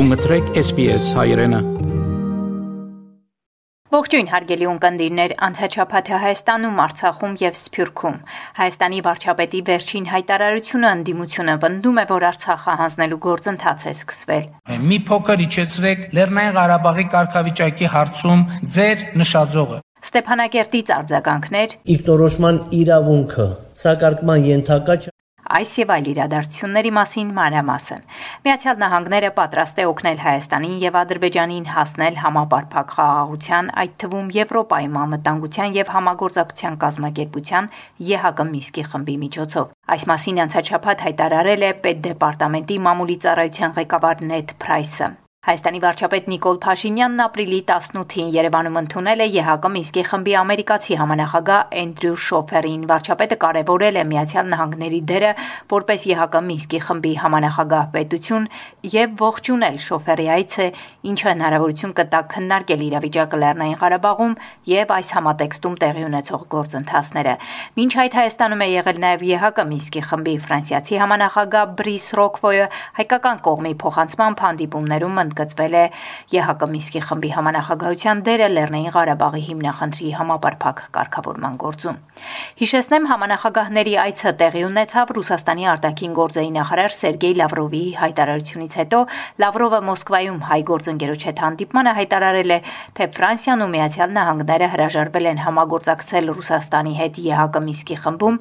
Դու մտրեք SPS հայրենը։ Ողջույն հարգելի ունկնդիրներ, անցաչափաթը Հայաստանում, Արցախում եւ Սփյուռքում։ Հայաստանի վարչապետի վերջին հայտարարությունը ընդդիմությունը վնդում է, որ Արցախը հանձնելու գործընթաց է սկսվել։ Մի փոքր իջեցրեք Լեռնային Ղարաբաղի կարգավիճակի հարցում ձեր նշաձողը։ Ստեփանակերտից արձագանքներ Իգնորոշման իրավունքը սակարկման ենթակա այս եւ այլ իրադարձությունների մասին մանրամասն։ Միացյալ Նահանգները պատրաստ է օգնել Հայաստանին եւ Ադրբեջանին հասնել համապարփակ խաղաղության, այդ թվում Եվրոպայում անվտանգության եւ համագործակցության կազմակերպության ԵՀԿ Միսկի խմբի միջոցով։ Այս մասին անցաչափած հայտարարել է Պետդեպարտամենտի մամուլի ծառայության ղեկավար Նեթ Փրայսը։ Հայաստանի վարչապետ Նիկոլ Փաշինյանն ապրիլի 18-ին Երևանում ընդունել է ԵՀԿ Միսկի խմբի ամերիկացի համանախագահ Էնդրյու Շոփերին։ Վարչապետը կարևորել է Միացյալ Նահանգների դերը որպես ԵՀԿ Միսկի խմբի համանախագահ պետություն եւ ողջունել Շոփերի այցը, ինչը հնարավորություն կտա քննարկել իրավիճակը Լեռնային Ղարաբաղում եւ այս համատեքստում տեղի ունեցող գործընթացները։ Մինչ այդ Հայաստանում է եղել նաեւ ԵՀԿ Միսկի խմբի ֆրանսիացի համանախագահ Բրիս Ռոկվոյը հայկական կողմի փոխանցման հանդիպումներում ընդգծվել է. ԵՀԿ Միսկի խմբի համանախագահության դերը Լեռնային Ղարաբաղի հիմնախնդրի համապարփակ կարգավորման գործում։ Հիշեցնեմ համանախագահների այցը տեղի ունեցավ Ռուսաստանի արտաքին գործերի նախարար Սերգեյ Լավրովի հայտարարությունից հետո Լավրովը Մոսկվայում հայ գործընկերոջ հետ հանդիպմանը հայտարարել է, թե Ֆրանսիան ու Միացյալ Նահանգները հրաժարվել են համագործակցել Ռուսաստանի հետ ԵՀԿ Միսկի խմբում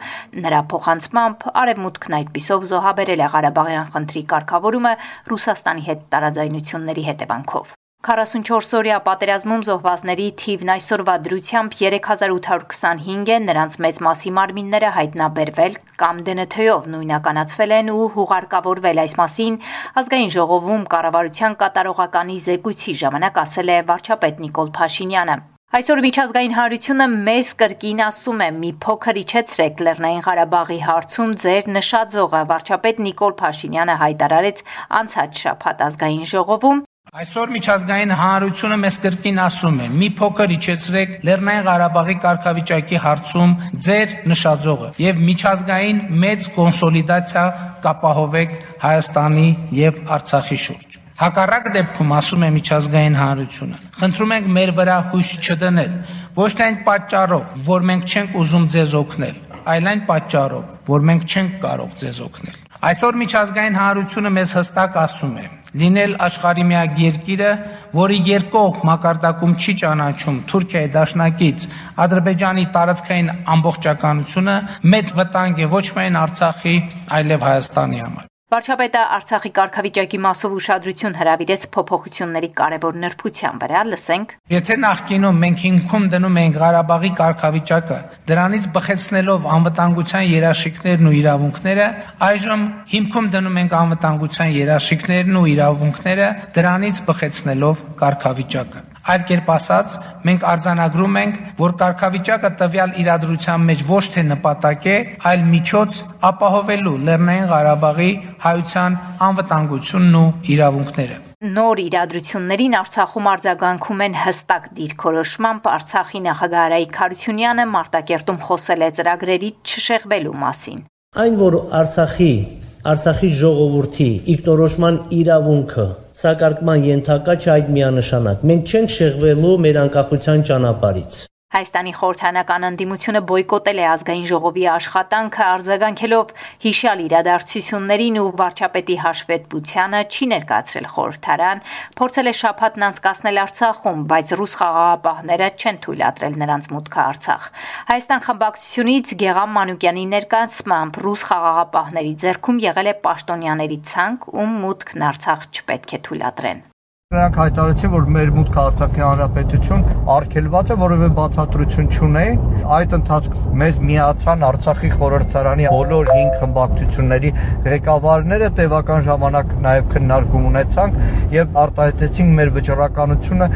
նրա փոխանցմամբ արևմուտքն այդպիսով զոհաբերել է Ղարաբաղյան խնդրի կարգավորումը Ռուսաստանի հետ տարաձայնություն հարձակումների հետևանքով։ 44-օրյա պատերազմում զոհվածների թիվն այսօրվա դրությամբ 3825 է, նրանց մեծ մասի մարմինները հայտնաբերվել կամ ԴՆԹ-ով նույնականացվել են ու հուղարկավորվել այս մասին ազգային ժողովում կառավարության կատարողականի զեկույցի ժամանակ ասել է վարչապետ Նիկոլ Փաշինյանը։ Այսօր միջազգային հանրությունը մեզ կրկին ասում է՝ մի փոքր իջեցրեք Լեռնային Ղարաբաղի հարցում ձեր նշաձողը վարչապետ Նիկոլ Փաշինյանը հայտարարեց անցած շաբաթ ազգային ժողովում Այսօր միջազգային հանրությունը մեզ կրկին ասում է՝ մի փոքր իջեցրեք Լեռնային Ղարաբաղի կարգավիճակի հարցում ձեր նշաձողը եւ միջազգային մեծ կոնսոլիդացիա կապահովեք Հայաստանի եւ Արցախի շուրջ։ Հակառակ դեպքում ասում է միջազգային հանրությունը, խնդրում ենք մեր վրա հույս չդնել, ոչ թե այն պատճառով, որ մենք չենք ուզում ձեզ օգնել, այլ այն պատճառով, որ մենք չենք կարող ձեզ օգնել։ Այսօր միջազգային հանրությունը մեզ հստակ ասում է. Լինել աշխարհի միակ երկիրը, որը երկող մակարդակում չի ճանաչում Թուրքիայի դաշնակից Ադրբեջանի տարածքային ամբողջականությունը, մեծ վտանգ է ոչ միայն Արցախի, այլև Հայաստանի համար։ Վարչապետը Արցախի կարգավիճակի մասով ուշադրություն հրավիրեց փոփոխությունների կարևոր նրբության վրա, լսենք։ Եթե նախկինում մենք հիմքում դնում էինք Ղարաբաղի կարգավիճակը, դրանից բխեցնելով անվտանգության երաշխիքներն ու իրավունքները, այժմ հիմքում դնում ենք անվտանգության երաշխիքներն ու իրավունքները, դրանից բխեցնելով կարգավիճակը։ Այլ կերպ ասած, մենք արձանագրում ենք, որ կարգավիճակը տվյալ իրադրության մեջ ոչ թե նպատակ է, այլ միջոց ապահովելու Լեռնային Ղարաբաղի հայության անվտանգությունն ու իրավունքները։ Նոր իրադրություններին Արցախում արձագանքում են հստակ դիրքորոշմամբ Արցախի նախագահ Արայիկ Խարությունյանը Մարտակերտում խոսել է ծրագրերի չշեղվելու մասին։ Այն որ Արցախի Արցախի ժողովրդի իգնորոշման իրավունքը սակարկման ենթակա չէ այդ միանշանակ։ Մենք չենք շեղվելու մեր անկախության ճանապարից։ Հայաստանի խորհրդանական ընդդիմությունը բոյկոտել է ազգային ժողովի աշխատանքը արձագանքելով հիշյալ իրադարձություններին ու վարչապետի հաշվետվությանը չի ներկայացրել խորհրդարան, փորձել է շփաթն անցկացնել Արցախում, բայց ռուս խաղաղապահները չեն թույլատրել նրանց մուտքը Արցախ։ Հայաստան խմբակցությունից Գեգամ Մանուկյանի ներկայացմամբ ռուս խաղաղապահների ձեռքում եղել է պաշտոնյաների ցանկ, ում մուտքն Արցախ չպետք է թույլատրեն։ Նրանք հայտարարեցին, որ մեր մուտքը Արցախի Հանրապետություն արգելված է, որևէ բացատրություն չունեին։ Այդ ընթացքում մեզ միացան Արցախի խորհրդարանի բոլոր 5 խմբակցությունների ղեկավարները, տևական ժամանակ նաև քննարկում ունեցանք եւ արտահայտեցինք մեր վճռականությունը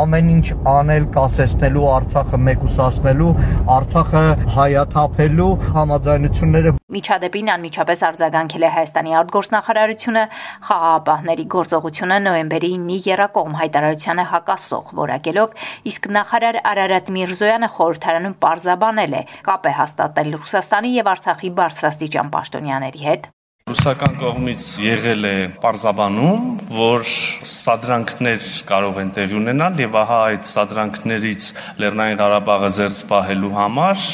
ամեն ինչ անել կասեցնելու Արցախը մեկուսացնելու, Արցախը հայաթափելու համաձայնությունները Միջադեպին անմիջապես արձագանքել է Հայաստանի արտգործնախարարությունը, խաղաղապահների գործողությունը նոեմբերի 9 Հայաստանի Երակողմ հայտարարությանը հակասող որակելով, իսկ նախարար Արարատ Միրզոյանը խորհրդարանում պարզաբանել է կապ է հաստատել Ռուսաստանի եւ Արցախի բարձրաստիճան պաշտոնյաների հետ ռուսական կողմից եղել է պարզաբանում, որ սադրանքներ կարող են տեղի ունենալ եւ ահա այդ սադրանքներից Լեռնային Ղարաբաղը զերծ պահելու համար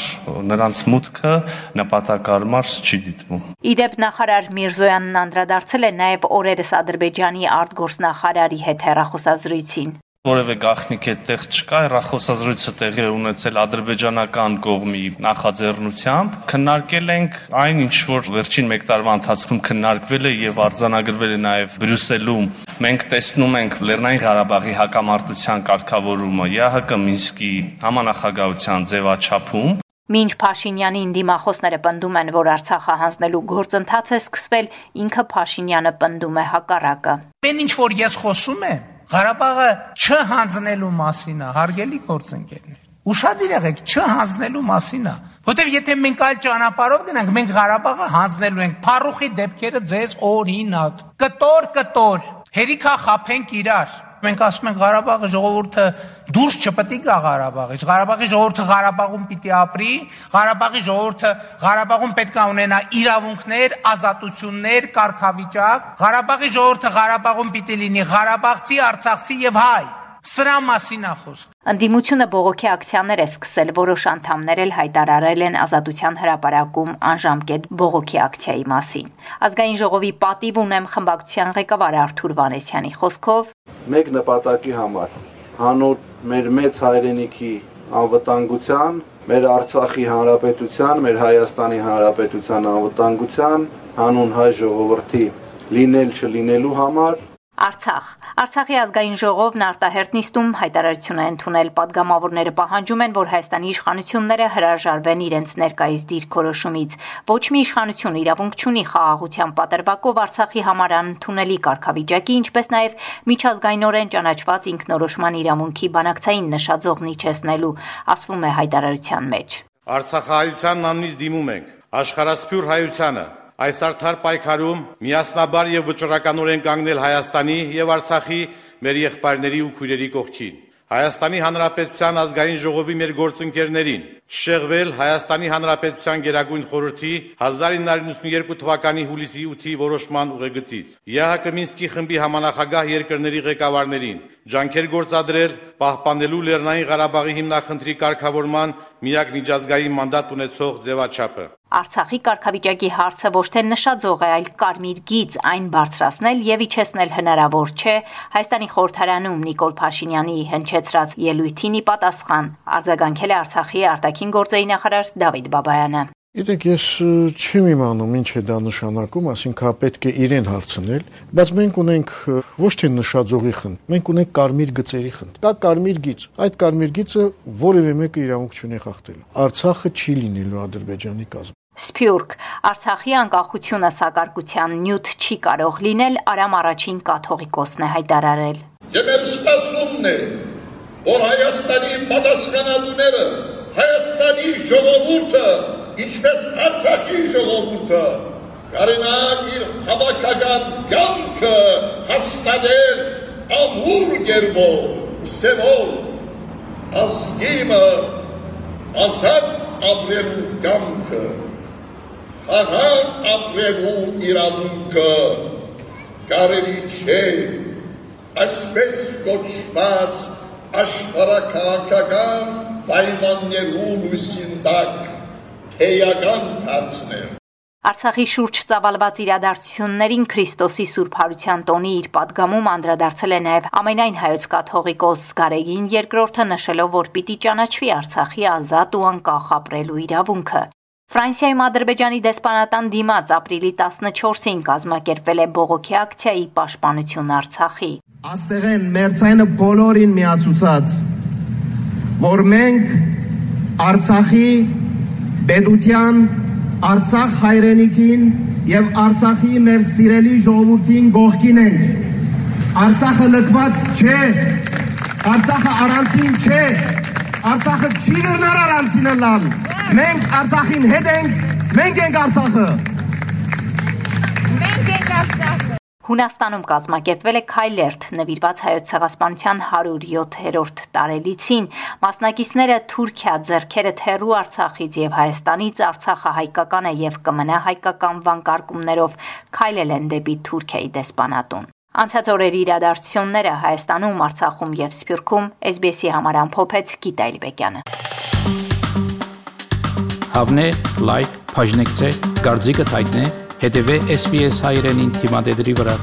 նրանց մուտքը նպատակարար չի դիտվում։ Իդեպ նախարար Միրզոյանն անդրադարձել է նաև օրերս Ադրբեջանի արտգործնախարարի հետ հերախոսազրույցին որևէ գաղտնիք այդտեղ չկա, հեռախոսազրույցը տեղի ունեցել ադրբեջանական կողմի նախաձեռնությամբ։ Քննարկել ենք այն, ինչ որ վերջին 1 տարվա ընթացքում քննարկվել է եւ արձանագրվել է նաեւ Բրյուսելում։ Մենք տեսնում ենք Լեռնային Ղարաբաղի հակամարտության կարգավորումը ԵԱՀԿ Մինսկի համանախագահության ձևաչափում, Մինչ Փաշինյանին դիմախոսները պնդում են, որ Արցախը հանձնելու գործընթաց է սկսվել, ինքը Փաշինյանը պնդում է հակառակը։ Մեն ինչ որ ես խոսում եմ, Ղարաբաղը չհանձնելու մասին է, հարգելի գործընկերներ։ Ուշադիր եղեք, չհանձնելու մասին է, որտեղ եթե մենք այլ ճանապարհով գնանք, մենք Ղարաբաղը հանձնելու ենք։ Փարուխի դեպքերը ձեզ օրինակ։ Կտոր, կտոր, հերիքա խափենք իրար մենք ասում ենք Ղարաբաղը ժողովուրդը դուրս չպետք է գա Ղարաբաղից։ Ղարաբաղի ժողովուրդը Ղարաբաղում պիտի ապրի, Ղարաբաղի ժողովուրդը Ղարաբաղում պետք է ունենա իրավունքներ, ազատություններ, կարգավիճակ։ Ղարաբաղի ժողովուրդը Ղարաբաղում պիտի լինի Ղարաբաղցի, Արցախցի եւ հայ։ Սրա մասին է խոսքը։ Ընդդիմությունը բողոքի ակցիաներ է սկսել, որոշ անդամներ էլ հայտարարել են Ազատության հրապարակում անժամկետ բողոքի ակցիայի մասին։ Ազգային ժողովի պատիվ ունեմ խմբակցության ղեկավար Արթուր Վանեսյանի խոսքով. Մեկ նպատակի համար հանուն մեր մեծ հայրենիքի անվտանգության, մեր Արցախի հանրապետության, մեր Հայաստանի հանրապետության անվտանգության, հանուն հայ ժողովրդի լինել չլինելու համար Արցախ. Արցախի ազգային ժողովն արտահերտ նիստում հայտարարություն է ընդունել. Падգամավորները պահանջում են որ Հայաստանի իշխանությունները հրաժարվեն իրենց ներկայիս դիրքորոշումից ոչ մի իշխանություն իրավունք չունի խաղաղության պատրվակով Արցախի համար անընդունելի կարգավիճակի ինչպես նաև միջազգայինորեն ճանաչված ինքնորոշման իրավունքի բանակցային նշաձողնի չեսնելու ասվում է հայտարարության մեջ Արցախահայությանն աննից դիմում ենք. Աշխարհասփյուր հայությանը այս արդար պայքարում միասնաբար եւ վճռականորեն կանգնել Հայաստանի եւ Արցախի մեր եղբայրների ու քույրերի կողքին։ Հայաստանի Հանրապետության ազգային ժողովի մեր գործընկերներին չշեղվել Հայաստանի Հանրապետության Գերագույն խորհրդի 1992 թվականի հուլիսի 8-ի որոշման ուղեգծից։ ԵԱՀԿ Մինսկի խմբի համանախագահ երկրների ղեկավարներին ջանքեր գործադրել պահպանելու Լեռնային Ղարաբաղի հիմնախնդրի կարգավորման միակ միջազգային մանդատ ունեցող ձևաչափը։ Արցախի կարգավիճակի հարցը ոչ թե նշաձող է, այլ կարմիր գիծ այն բարձրացնել եւ իջեցնել հնարավոր չէ Հայաստանի խորհրդարանում Նիկոլ Փաշինյանի հնչեցրած ելույթին ի պատասխան արձագանքել է Արցախի արտաքին գործերի նախարար Դավիթ Բաբայանը։ Գիտեք, ես չեմ իմանում ինչ է դա նշանակում, ասինքն պետք է իրեն հարցնել, բայց մենք ունենք ոչ թե նշաձողի խնդ, մենք ունենք կարմիր գծերի խնդ։ Դա կարմիր գիծ։ Այդ կարմիր գիծը որևէ մեկը իրավունք չունի խախտելու։ Արցախը չի լինելու Ադրբեջանի կազմ։ Սփյուռք. Արցախի անկախությունը սակարկության նյութ չի կարող լինել Արամ առաջին կաթողիկոսն է հայտարարել։ Եվ մեր սպասումն է, որ Հայաստանի պատասխանատուները, Հայաստանի ժողովուրդը, ինչպես Արցախի ժողովուրդը, կարենան իր հավաքական կյանքը հաստատել ամուր գերբով, սևով, ազգիմը, ազատ ապրելու կյանքը խաղաղ ապրելու իրավունքը կարելի չէ այսպես կոչված աշխարհակաղակական պայմաններու լույսին տակ թեյական դարձնել։ Արցախի շուրջ ծավալված իրադարձություններին Քրիստոսի Սուրբ Հարության տոնի իր падգամում անդրադարձել է նաև ամենայն հայոց կաթողիկոս Գարեգին II-ը նշելով, որ պիտի ճանաչվի Արցախի ազատ ու անկախ ապրելու իրավունքը։ Ֆրանսիայում Ադրբեջանի դեսպանատան դիմաց ապրիլի 14-ին կազմակերպվել է բողոքի ակցիայի պաշտպանություն Արցախի։ Աստեղ են մերցայինը բոլորին միացուցած, որ մենք Արցախի բեդության, Արցախ հայրենիքին եւ Արցախի մեր սիրելի ժողովրդին գողքին ենք։ Արցախը լքված չէ, Արցախը առանցին չէ, Արցախը չի գրնար առանցինը լալ։ Մենք Արցախին հետ ենք, մենք ենք Արցախը։ Հունաստանում կազմակերպվել է Քայլերթ նվիրված հայոց ցեղասպանության 107-րդ տարելիցին։ Մասնակիցները Թուրքիա ձեռքերը թերու Արցախից եւ Հայաստանից Արցախը հայկական է եւ կմնա հայկական վանկարկումներով քայլել են դեպի Թուրքիայի դեսպանատուն։ Անցած օրերի իրադարձությունները Հայաստանում, Արցախում եւ Սփյուռքում SBS-ի համար ամփոփեց Գիտա Իլբեկյանը։ Հավնե, լայք, բաժնեկցե, դարձիկը թայտնե, հետեւե SBS հայրենին թիմադեդի վրա։